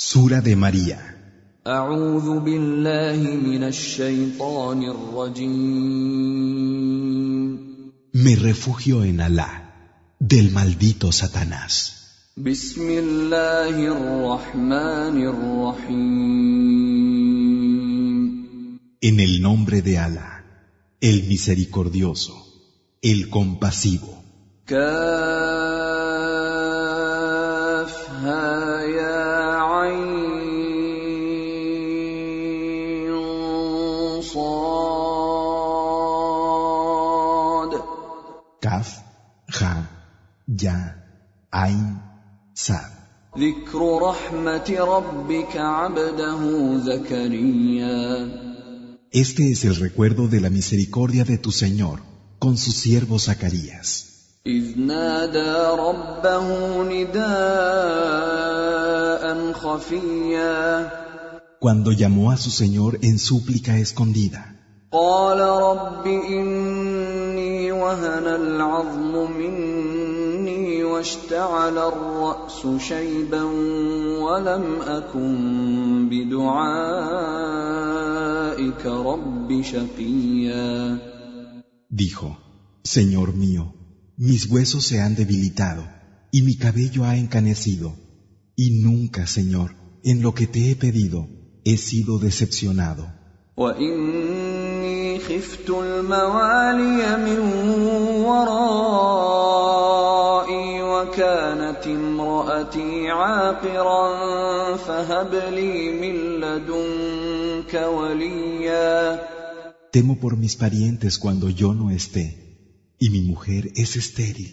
Sura de María. Me refugio en Alá, del maldito Satanás. En el nombre de Alá, el misericordioso, el compasivo. Este es el recuerdo de la misericordia de tu Señor con su siervo Zacarías. إذ نادى ربه نداء خفيا Cuando llamó a su Señor en súplica escondida. قال رب إني وهن العظم مني واشتعل الرأس شيبا ولم أكن بدعائك رب شقيا Dijo, Señor mío, mis huesos se han debilitado y mi cabello ha encanecido, y nunca, Señor, en lo que te he pedido, he sido decepcionado. امرأتي عاقرا فهب لي من لدنك وليا Temo por mis parientes cuando yo no esté, y mi mujer es estéril.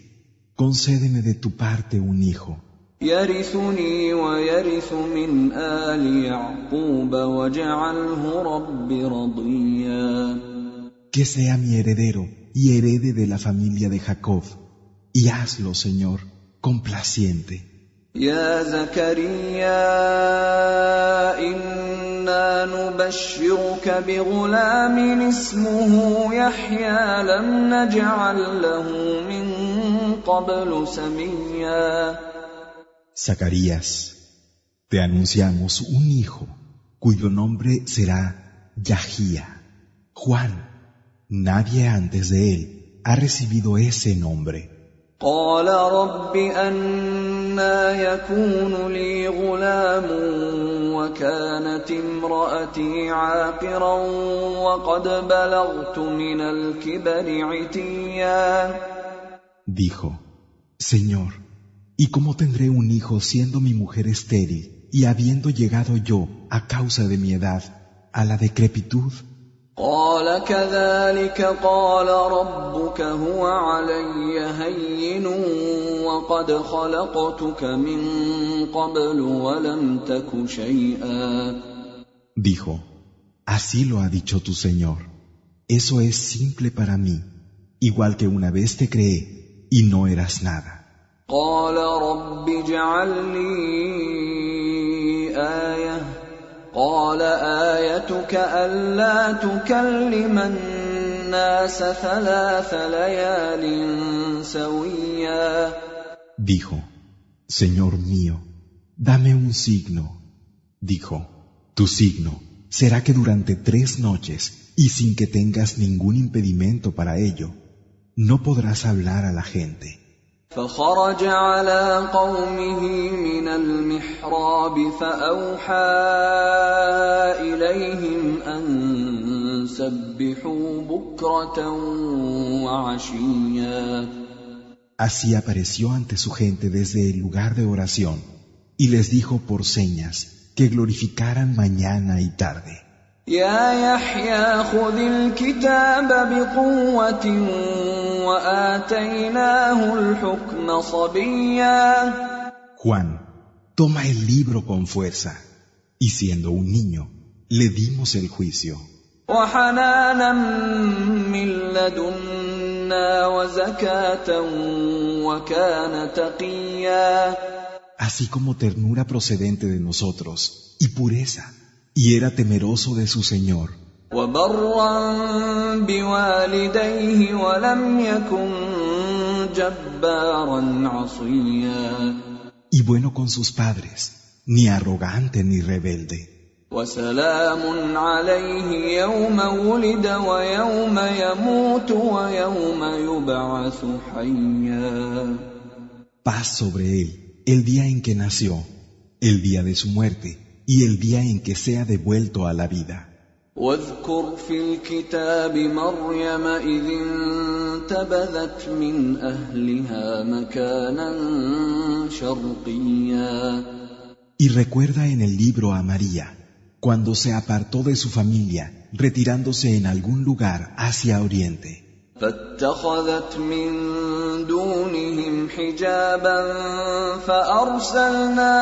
Concédeme de tu parte un hijo, يرثني ويرث من آل يعقوب واجعله رب رضيا que sea mi heredero y herede de la familia de Jacob, y hazlo, Señor, complaciente. يا زكريا إنا نبشرك بغلام اسمه يحيى لم نجعل له من قبل سميا Zacarías, te anunciamos un hijo cuyo nombre será Yahía. Juan, nadie antes de él ha recibido ese nombre. قال رب أنا يكون لي غلام وكانت امرأتي عاقرا وقد بلغت من الكبر عتيا Dijo, Señor, ¿y cómo tendré un hijo siendo mi mujer estéril y habiendo llegado yo, a causa de mi edad, a la decrepitud? قال كذلك قال ربك هو علي هين وقد خلقتك من قبل ولم تك شيئا Dijo, Así lo ha dicho tu Señor. Eso es simple para mí, igual que una vez te creé y no eras nada. قال رب اجعل لي آية قال آيتك ألا تكلم الناس ثلاث ليال سويا Dijo, Señor mío, dame un signo. Dijo, tu signo será que durante tres noches y sin que tengas ningún impedimento para ello, no podrás hablar a la gente. فخرج على قومه من المحراب فأوحى إليهم أن سبحوا بكرة وعشيا Así apareció ante su gente desde el lugar de oración y les dijo por señas que glorificaran mañana y tarde. يا يحيى خذ الكتاب بقوة وآتيناه الحكم صبيا Juan, toma el libro con fuerza. Y siendo un niño, le dimos el juicio. وحنانا من لدنا وزكاة وكان تقيا así como ternura procedente de nosotros, y pureza, y era temeroso de su Señor. Y bueno con sus padres, ni arrogante ni rebelde. Paz sobre él el día en que nació, el día de su muerte y el día en que sea devuelto a la vida. واذكر في الكتاب مريم إذ انتبذت من أهلها مكانا شرقيا Y recuerda en el libro a María, cuando se apartó de su familia, retirándose en algún lugar hacia oriente. فاتخذت من دونهم حجابا فأرسلنا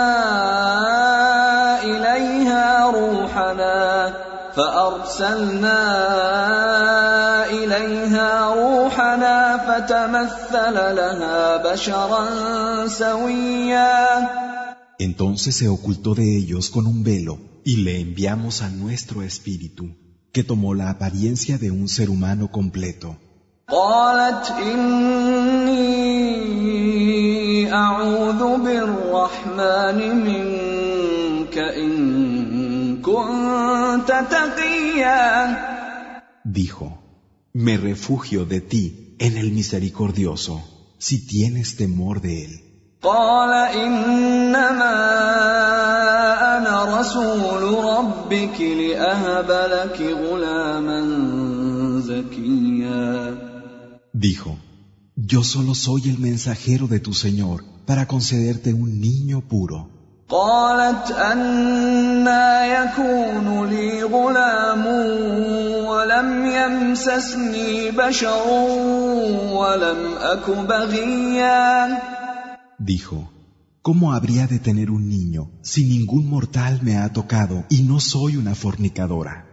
إليها روحنا فأرسلنا إليها روحنا فتمثل لها بشرا سويا Entonces se ocultó de ellos con un velo y le enviamos a nuestro espíritu, que tomó la apariencia de un ser humano completo. قالت إني أعوذ بالرحمن منك إن كنت تقيا Dijo, me refugio de ti en el misericordioso, si tienes temor de él. قال إنما أنا رسول ربك لأهب لك غلاما زكيا Dijo, yo solo soy el mensajero de tu Señor para concederte un niño puro. قالت أنا يكون لي غلام ولم يمسسني بشر ولم أك بغيا Dijo, ¿cómo habría de tener un niño si ningún mortal me ha tocado y no soy una fornicadora?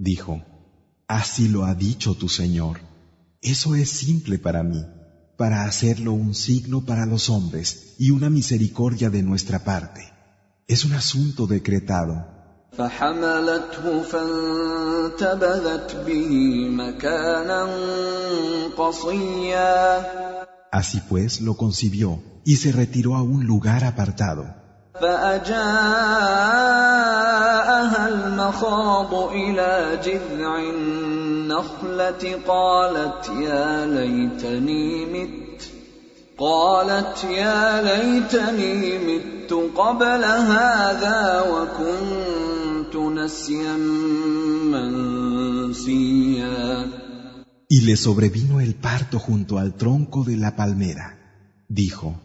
Dijo, así lo ha dicho tu Señor. Eso es simple para mí, para hacerlo un signo para los hombres y una misericordia de nuestra parte. Es un asunto decretado. فحملته فانتبذت به مكانا قصيا Así pues lo concibió y se retiró a un lugar apartado. فأجاءها المخاض إلى جذع النخلة قالت يا ليتني مت قالت يا ليتني مت قبل هذا وكنت نسيا منسيا Y le sobrevino el parto junto al tronco de la palmera. Dijo,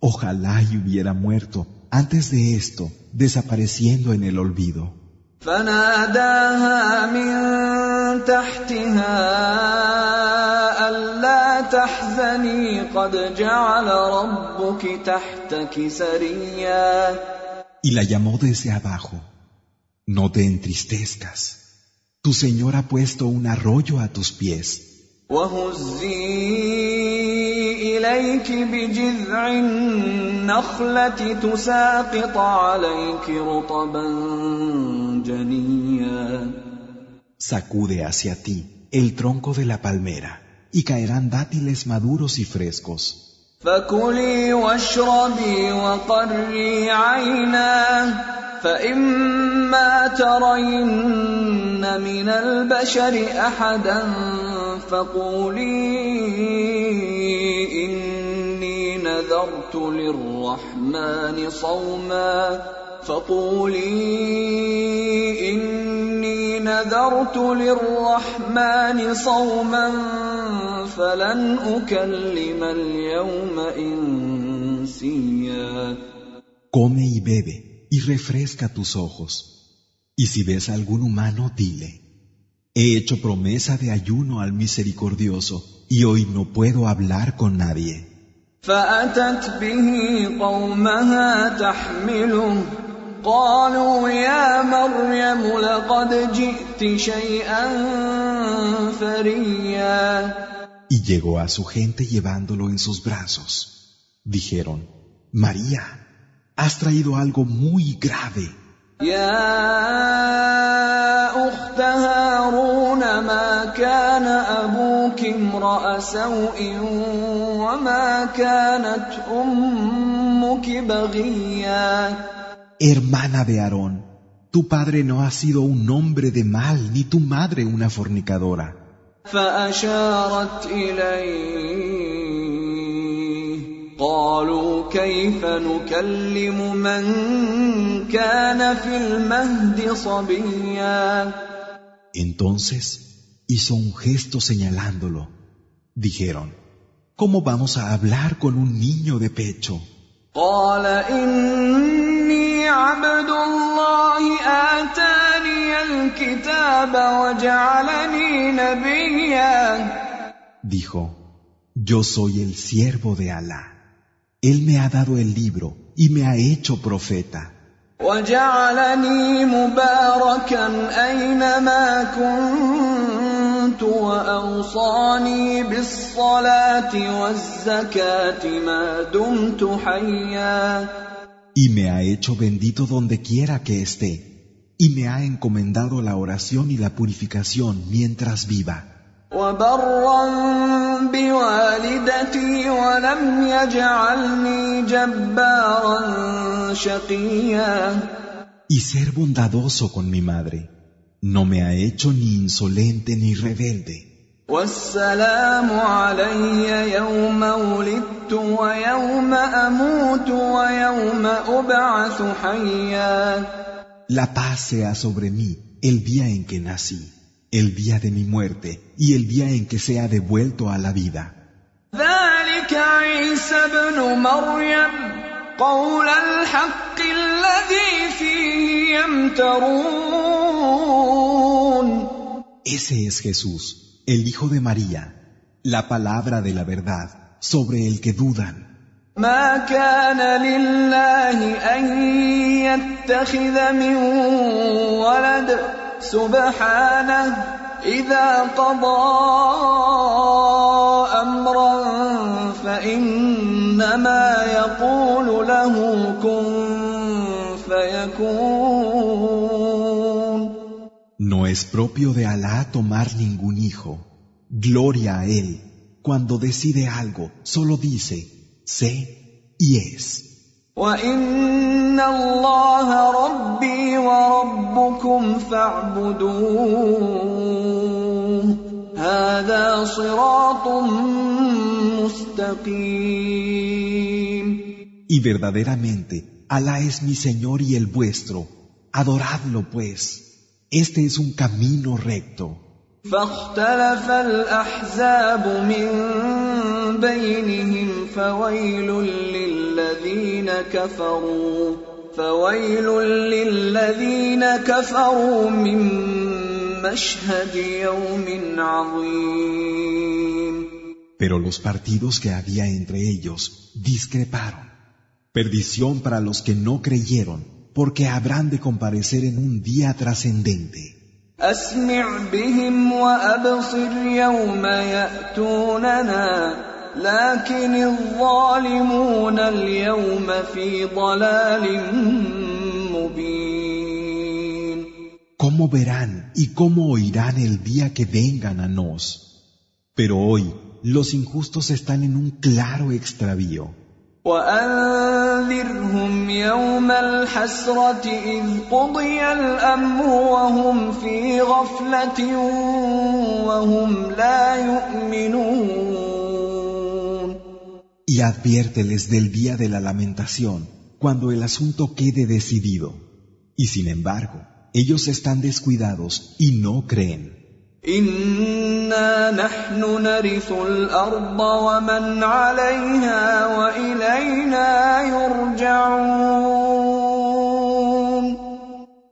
ojalá y hubiera muerto antes de esto, desapareciendo en el olvido. فناداها من تحتها ألا تحزني قد جعل ربك تحتك سريا Y la llamó desde abajo. No te entristezcas. Tu Señor ha puesto un arroyo a tus pies. وهزي إليك بجذع النخلة تساقط عليك رطبا جنيا Sacude hacia ti el tronco de la palmera y caerán dátiles maduros y frescos. فكلي واشربي وقري عينا فإما ترين من البشر أحدا فقولي إني نذرت للرحمن صوما. فقولي إني نذرت للرحمن صوما. فلن أكلم اليوم إنسيا. Come y bebe y refresca tus ojos. Y si ves a algún humano, dile, he hecho promesa de ayuno al misericordioso y hoy no puedo hablar con nadie. فأتت به قومها تحمله قالوا يا مريم لقد جئت شيئا فريا Y llegó a su gente llevándolo en sus brazos. Dijeron, María, has traído algo muy grave. يا أخت هارون ما كان أبوك امرأ سوء وما كانت أمك بغيا Hermana de Aarón, tu padre no ha sido un hombre de mal, ni tu madre una fornicadora. فأشارت إليه قالوا كيف نكلم من كان في المهد صبيا Entonces hizo un gesto señalándolo. Dijeron, ¿cómo vamos a hablar con un niño de pecho? قال إني عبد الله آتاني الكتاب وجعلني نبيا Dijo, yo soy el siervo de Alá. Él me ha dado el libro y me ha hecho profeta. وجعلني مباركا أينما كنت وأوصاني بالصلاة والزكاة ما دمت حيا Y me ha hecho bendito donde quiera que esté. Y me ha encomendado la oración y la purificación mientras viva. وبرا بوالدتي ولم يجعلني جبارا شقيا Y ser bondadoso con mi madre. No me ha hecho ni insolente ni rebelde. والسلام علي يوم ولدت ويوم أموت ويوم ابعث حيا La paz sea sobre mí el día en que nací, el día de mi muerte y el día en que sea devuelto a la vida. ذلك عيسى ابن مريم قول الحق الذي فيه يمترون Ese es Jesús, el Hijo de María, la palabra de la verdad sobre el que dudan. ما كان لله ان يتخذ من ولد سبحانه اذا قضى امرا فانما يقول له كن فيكون No es propio de Alá tomar ningún hijo. Gloria a Él. Cuando decide algo, solo dice, sé y es. وان الله ربي وربكم فاعبدوه هذا صراط مستقيم Y verdaderamente, Alá es mi Señor y el vuestro. Adoradlo pues. Este es un camino recto. فاختلف الاحزاب من بينهم فويل للذين كفروا فويل للذين كفروا من مشهد يوم عظيم Pero los partidos que había entre ellos discreparon. Perdición para los que no creyeron, porque habrán de comparecer en un día trascendente. اسمع بهم وابصر يوم ياتوننا لكن الظالمون اليوم في ضلال مبين ¿Cómo verán y cómo oirán el día que vengan a nos? Pero hoy los injustos están en un claro extravío. وانذرهم يوم الحسره اذ قضي الامر وهم في غفله وهم لا يؤمنون y adviérteles del día de la lamentación, cuando el asunto quede decidido. Y sin embargo, ellos están descuidados y no creen.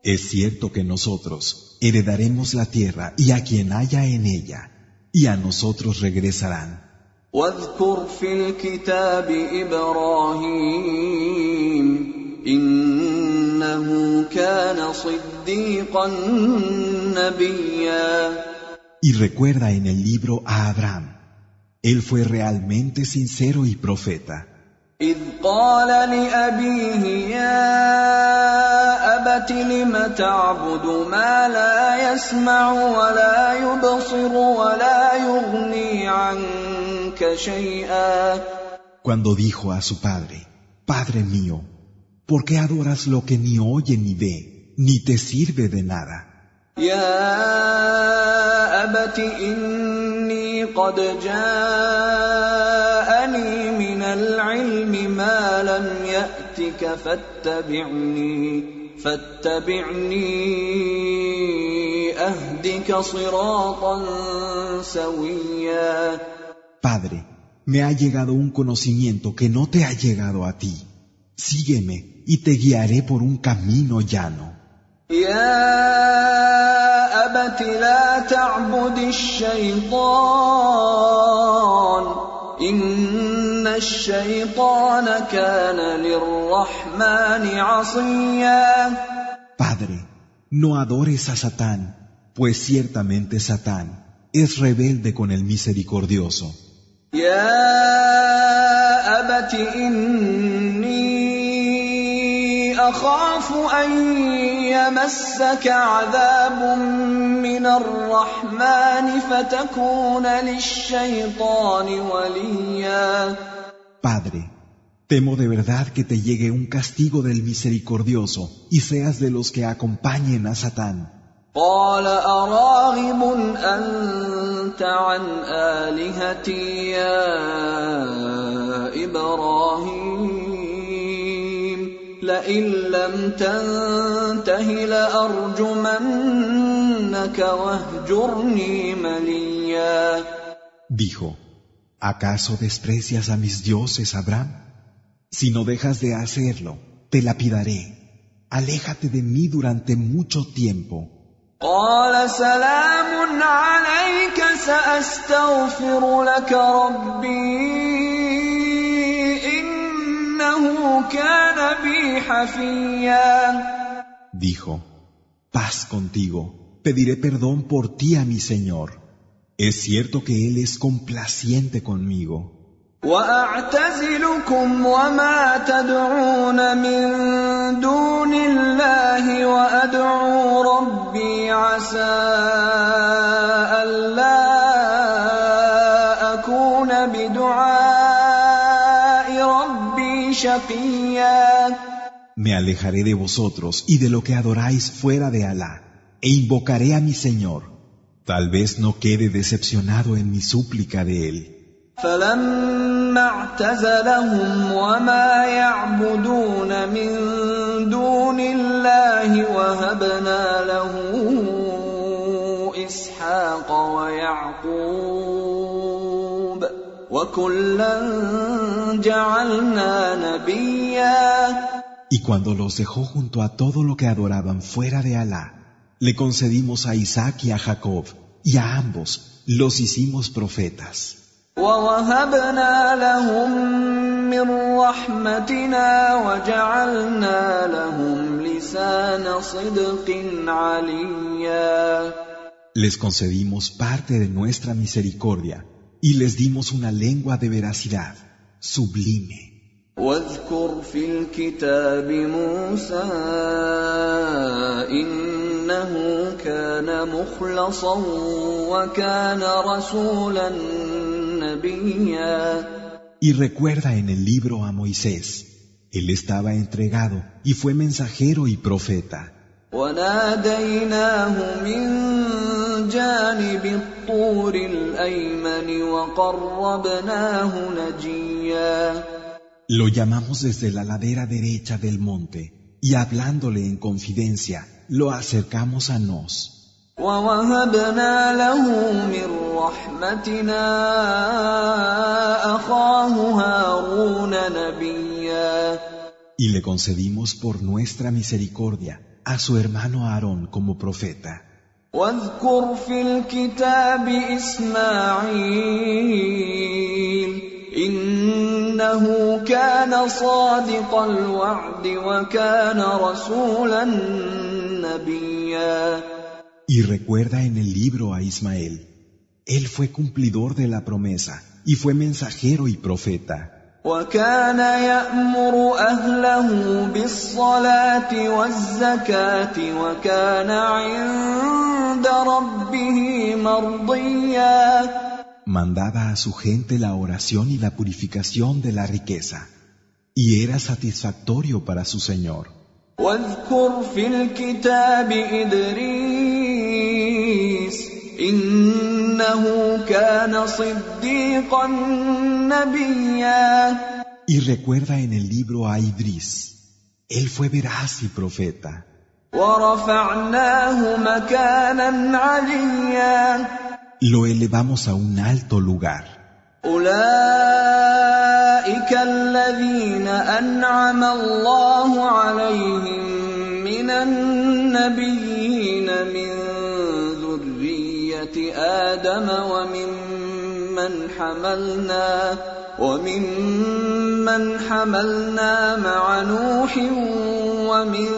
Es cierto que nosotros heredaremos la tierra y a quien haya en ella, y a nosotros regresarán. واذكر في الكتاب إبراهيم إنا إنه كان صديقا نبيا Y recuerda en el libro a Abraham. Él fue realmente sincero y profeta. إذ قال لأبيه يا أبت لم تعبد ما لا يسمع ولا يبصر ولا يغني عنك Cuando dijo a su padre, Padre mío, ¿por qué adoras lo que ni oye ni ve, ni te sirve de nada? يا أبت إني قد جاءني من العلم ما لم يأتك فاتبعني فاتبعني أهدك صراطا سويا Padre, me ha llegado un conocimiento que no te ha llegado a ti. Sígueme y te guiaré por un camino llano. يا أبت لا تعبد الشيطان إن الشيطان كان للرحمن عصيا Padre, no adores a Satán, pues ciertamente Satán es rebelde con el misericordioso. يا أبت إني أخاف أن يمسك عذاب من الرحمن فتكون للشيطان وليا Padre, temo de verdad que te llegue un castigo del misericordioso y seas de los que acompañen a Satán. قال أراغب أنت عن آلهتي يا إبراهيم لئن لم تنته لأرجمنك واهجرني مليا Dijo, ¿acaso desprecias a mis dioses, Abraham? Si no dejas de hacerlo, te lapidaré. Aléjate de mí durante mucho tiempo. قال سلام عليك سأستغفر لك ربي إنه كان بي حفيا Dijo, paz contigo, pediré perdón por ti a mi Señor. Es cierto que Él es complaciente conmigo. واعتزلكم وما تدعون من دون الله وادعو ربي عسى الا اكون بدعاء ربي شقيا Me alejaré de vosotros y de lo que adoráis fuera de Alá, e invocaré a mi Señor. Tal vez no quede decepcionado en mi súplica de Él. فلما اعتزلهم وما يعبدون من دون الله وهبنا له اسحاق ويعقوب وكلا جعلنا نبيا Y cuando los dejó junto a todo lo que adoraban fuera de Alá, le concedimos a Isaac y a Jacob, y a ambos los hicimos profetas. ووهبنا لهم من رحمتنا وجعلنا لهم لسان صدق عليا Les concedimos parte de nuestra misericordia y les dimos una lengua de veracidad, sublime. واذكر في الكتاب موسى إنه كان مخلصا وكان رسولا Y recuerda en el libro a Moisés, él estaba entregado y fue mensajero y profeta. وناديناه من جانب الطور الايمن وقربناه نجيا Lo llamamos desde la ladera derecha del monte y hablándole en confidencia, lo acercamos a nos. ووهبنا له من رحمتنا اخاه هارون نبيا Y le concedimos por nuestra misericordia a su hermano Aarón como profeta. واذكر في الكتاب اسماعيل إنه كان صادق الوعد وكان رسولا نبيا Y recuerda en el libro a Ismael, él fue cumplidor de la promesa y fue mensajero y profeta. وكان يأمر أهله بالصلاة والزكاة وكان عند ربه مرضيا Mandaba a su gente la oración y la purificación de la riqueza, y era satisfactorio para su Señor. واذكر في الكتاب إدريس Y recuerda en el libro a Idris, él fue veraz y profeta, ورفعناه مكانا عليا lo elevamos a un alto lugar. أولئك الذين أنعم الله عليهم من النبيين من ذرية آدم وممن حملنا وممن حملنا مع نوح ومن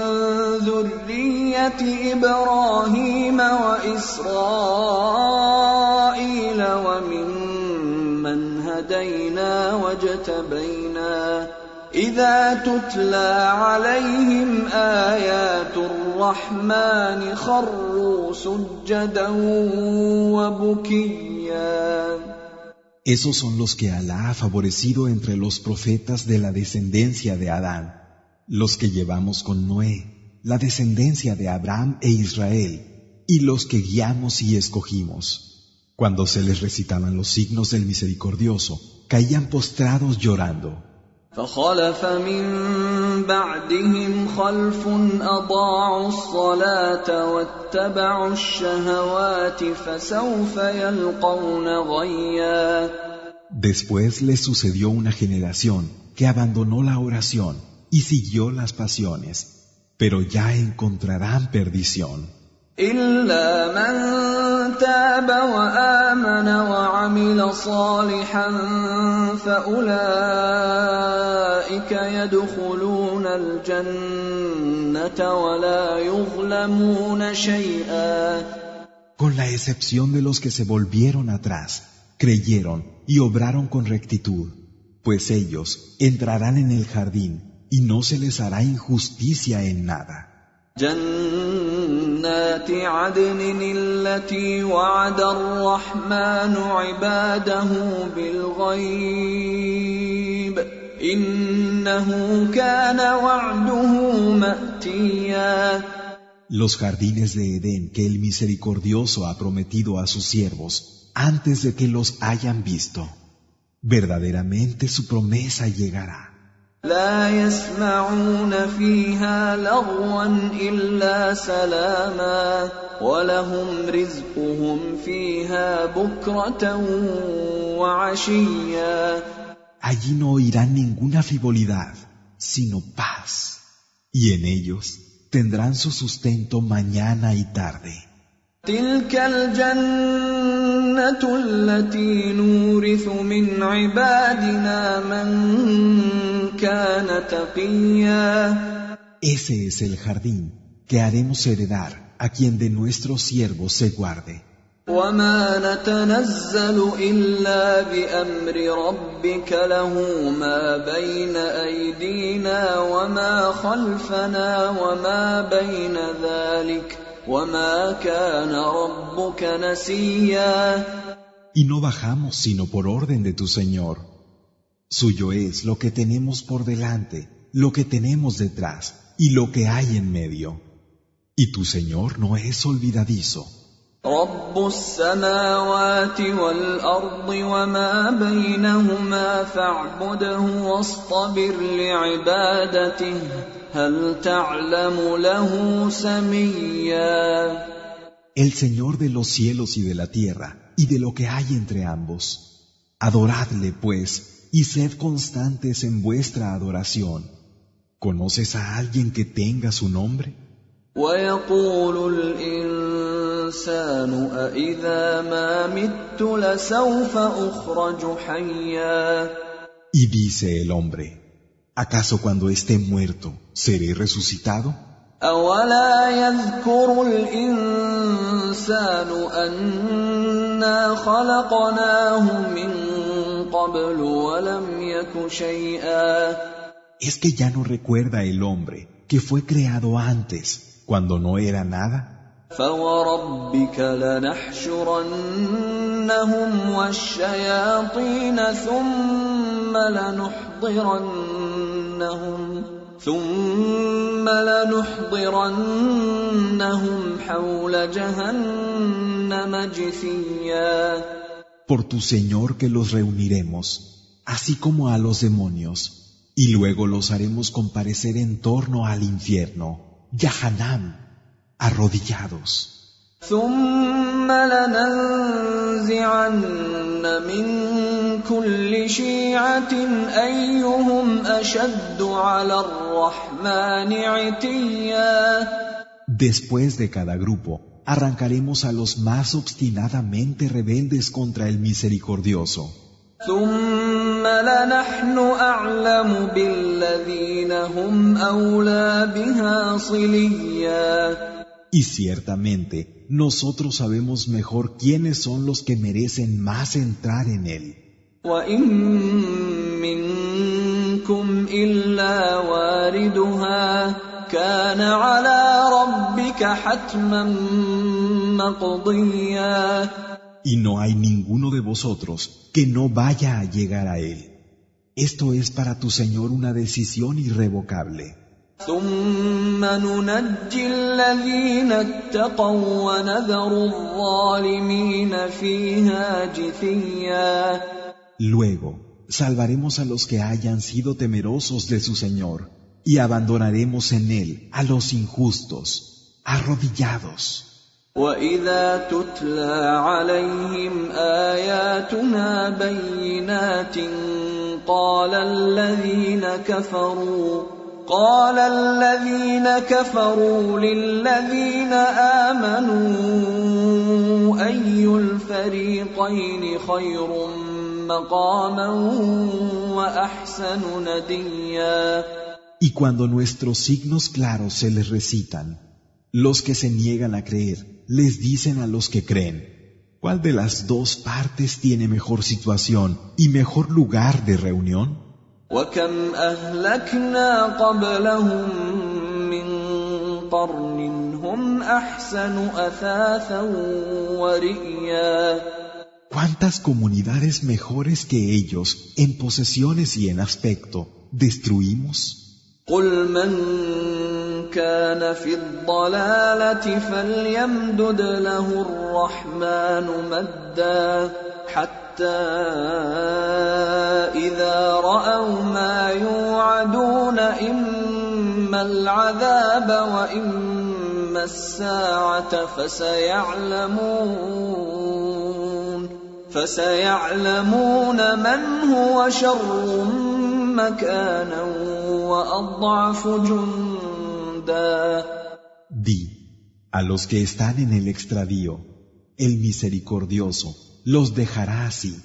ذرية إبراهيم وإسرائيل وممن هدينا واجتبينا إذا تتلى عليهم آيات الرحمن خروا سجدا وبكيا Esos son los que Alá ha favorecido entre los profetas de la descendencia de Adán, los que llevamos con Noé, la descendencia de Abraham e Israel, y los que guiamos y escogimos. Cuando se les recitaban los signos del misericordioso, caían postrados llorando. فخلف من بعدهم خلف أضاعوا الصلاة واتبعوا الشهوات فسوف يلقون غيا Después les sucedió una generación que abandonó la oración y siguió las pasiones, pero ya encontrarán perdición. إلا من تاب وآمن وعمل صالحا فأولئك يدخلون الجنة ولا يظلمون شيئا con la excepción de los que se volvieron atrás, creyeron y obraron con rectitud, pues ellos entrarán en el jardín y no se les hará injusticia en nada. جنات عدن التي وعد الرحمن عباده بالغيب إنه كان وعده مأتيا Los jardines de Edén que el misericordioso ha prometido a sus siervos antes de que los hayan visto. Verdaderamente su promesa llegará. لا يسمعون فيها لغوا إلا سلاما ولهم رزقهم فيها بكرة وعشيا Allí no oirán ninguna frivolidad, sino paz. Y en ellos tendrán su sustento mañana y tarde. تلك الجنة التي نورث من عبادنا من كان تقيا Ese es el jardín que haremos heredar a quien de nuestros siervos se guarde. وما نتنزل إلا بأمر ربك له ما بين أيدينا وما خلفنا وما بين ذلك وما كان ربك نسيا Y no bajamos sino por orden de tu Señor. Suyo es lo que tenemos por delante, lo que tenemos detrás y lo que hay en medio. Y tu Señor no es olvidadizo. رب السماوات والأرض وما بينهما فاعبده واصطبر لعبادته هل تعلم له سميا El Señor de los cielos y de la tierra y de lo que hay entre ambos. Adoradle, pues, y sed constantes en vuestra adoración. ¿Conoces a alguien que tenga su nombre? ويقول الإنسان أإذا ما مت لسوف أخرج حيا Y dice el hombre, ¿acaso cuando esté muerto seré resucitado? أولا يذكر الإنسان أنا خلقناه من قبل ولم يك شيئا ¿Es que ya no recuerda el hombre que fue creado antes, cuando no era nada? فوربك لنحشرنهم والشياطين ثم لنحضرنهم ثم لنحضرنهم حول جهنم جثيا Por tu Señor que los reuniremos, así como a los demonios, y luego los haremos comparecer en torno al infierno, Yahanam, arrodillados. ثم لننزعن من كل شيعة أيهم أشد على الرحمن عتيا Después de cada grupo, arrancaremos a los más obstinadamente rebeldes contra el misericordioso. ثم لنحن أعلم بالذين هم أولى بها صليا Y ciertamente, nosotros sabemos mejor quiénes son los que merecen más entrar en él. Y no hay ninguno de vosotros que no vaya a llegar a él. Esto es para tu Señor una decisión irrevocable. ثم ننجي الذين اتقوا ونذر الظالمين فيها جثيا Luego, salvaremos a los que hayan sido temerosos de su Señor y abandonaremos en él a los injustos, arrodillados. واذا تتلى عليهم اياتنا بينات قال الذين كفروا قال الذين كفروا للذين امنوا اي الفريقين خير مقاما واحسن نديا Y cuando nuestros signos claros se les recitan, los que se niegan a creer les dicen a los que creen, ¿cuál de las dos partes tiene mejor situación y mejor lugar de reunión? وكم اهلكنا قبلهم من قرن هم احسن اثاثا ورئيا ¿Cuántas comunidades mejores que ellos en posesiones y en aspecto destruimos? قل من كان في الضلاله فليمدد له الرحمن مدا حتى إذا رأوا ما يوعدون إما العذاب وإما الساعة فسيعلمون فسيعلمون من هو شر مكانا وأضعف جندا. Di, a los que están en el extravío, el misericordioso los dejará así,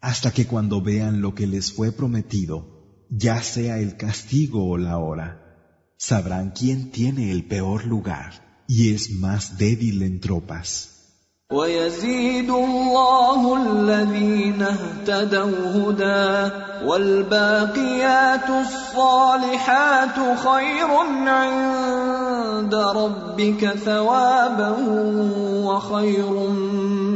hasta que cuando vean lo que les fue prometido, ya sea el castigo o la hora, sabrán quién tiene el peor lugar y es más débil en tropas. ويزيد الله الذين اهتدوا هدى والباقيات الصالحات خير عند ربك ثوابا وخير مردا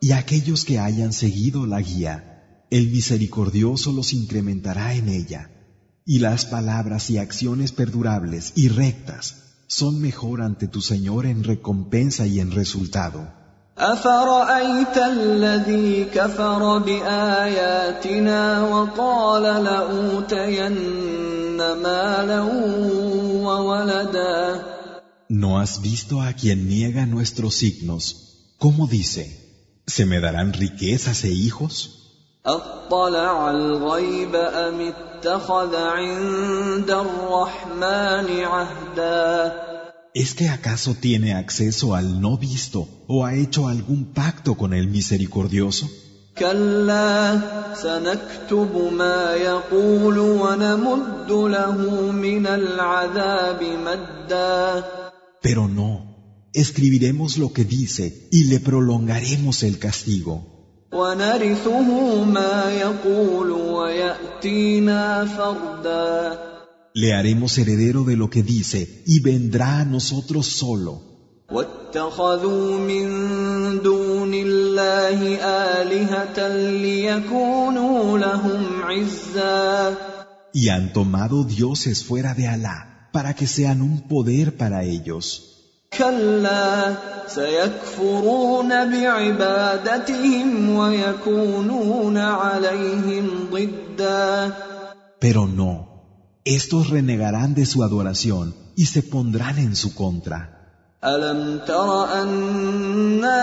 Y aquellos que hayan seguido la guía, el misericordioso los incrementará en ella, y las palabras y acciones perdurables y rectas son mejor ante tu Señor en recompensa y en resultado. أفرأيت الذي كفر بآياتنا وقال لأوتين مالا وولدا ¿No has visto a quien niega nuestros signos? ¿Cómo dice? ¿Se me darán riquezas e hijos? أطلع الغيب أم اتخذ عند الرحمن عهدا ¿Es que acaso tiene acceso al no visto o ha hecho algún pacto con el misericordioso? كلا سنكتب ما يقول ونمد له من العذاب مدا Pero no, escribiremos lo que dice y le prolongaremos el castigo. ونرثه ما يقول وياتينا فردا Le haremos heredero de lo que dice y vendrá a nosotros solo. واتخذوا من دون الله الهه ليكونوا لهم عزا Y han tomado dioses fuera de Alá para que sean un poder para ellos. كلا سيكفرون بعبادتهم ويكونون عليهم ضدا Pero no, estos renegarán de su adoración y se pondrán en su contra. الم تر انا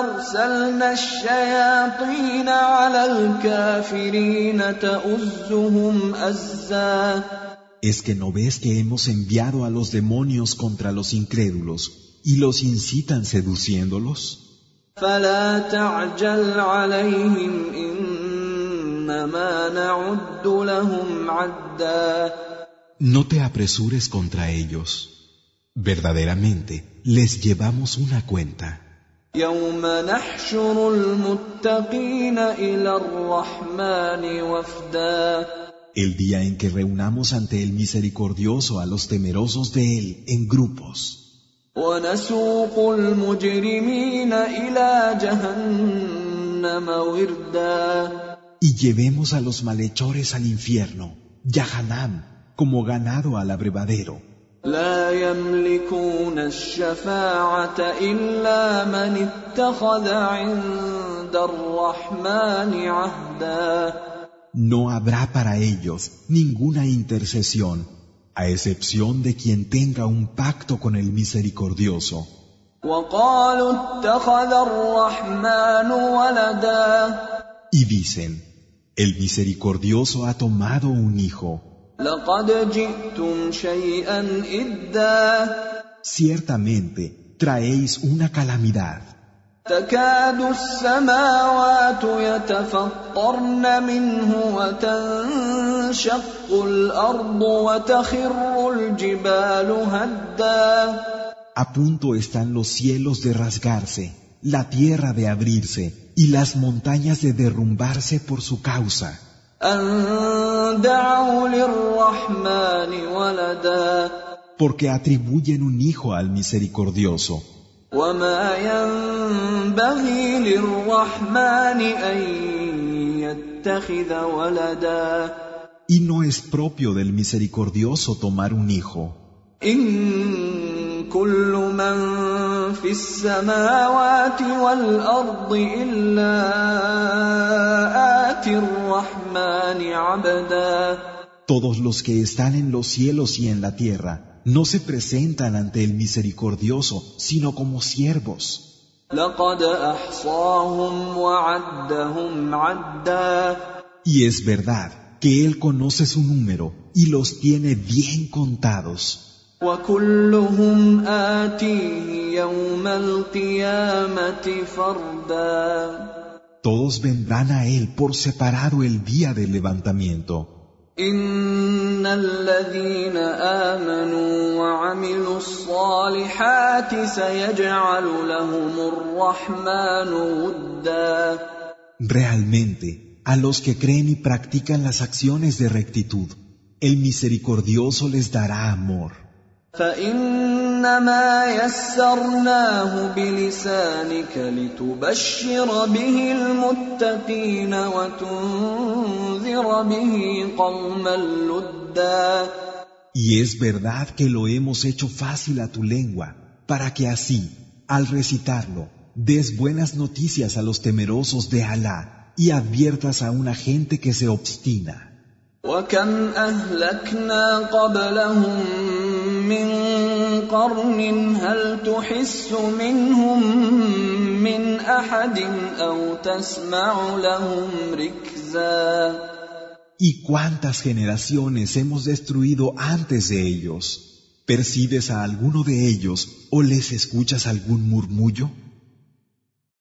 ارسلنا الشياطين على الكافرين تؤزهم ازا ¿Es que no ves que hemos enviado a los demonios contra los incrédulos y los incitan seduciéndolos? فلا تعجل عليهم انما نعد لهم عدا No te apresures contra ellos. Verdaderamente, les llevamos una cuenta. يوم نحشر المتقين الى الرحمن وفدا El día en que reunamos ante el misericordioso a los temerosos de él en grupos. ونسوق المجرمين الى جهنم وردا Y llevemos a los malhechores al infierno, Yahanam, como ganado al abrevadero. لا يملكون الشفاعه الا من اتخذ عند الرحمن عهدا no habrá para ellos ninguna intercesión, a excepción de quien tenga un pacto con el misericordioso. Y dicen, el misericordioso ha tomado un hijo. Ciertamente traéis una calamidad. تكاد السماوات يتفطرن منه وتنشق الأرض وتخر الجبال هدا A punto están los cielos de rasgarse, la tierra de abrirse y las montañas de derrumbarse por su causa. أن دعوا للرحمن ولدا porque atribuyen un hijo al misericordioso. وما ينبغي للرحمن أن يتخذ ولدا Y no es propio del misericordioso tomar un hijo. إن كل من في السماوات والأرض إلا آتي الرحمن عبدا Todos los que están en los cielos y en la tierra no se presentan ante el misericordioso, sino como siervos. Y es verdad que Él conoce su número y los tiene bien contados. Todos vendrán a Él por separado el día del levantamiento. إن الذين آمنوا وعملوا الصالحات سيجعل لهم الرحمن ودا Realmente, a los que creen y practican las acciones de rectitud, el misericordioso les dará amor. فإنما يسرناه بلسانك لتبشر به المتقين وتنذر به قوما لدا Y es verdad que lo hemos hecho fácil a tu lengua, para que así, al recitarlo, des buenas noticias a los temerosos de Alá y adviertas a una gente que se obstina. وكم أهلكنا قبلهم من قرن هل تحس منهم من أحد أو تسمع لهم ركزا ¿Y cuántas generaciones hemos destruido antes de ellos? ¿Percibes a alguno de ellos o les escuchas algún murmullo?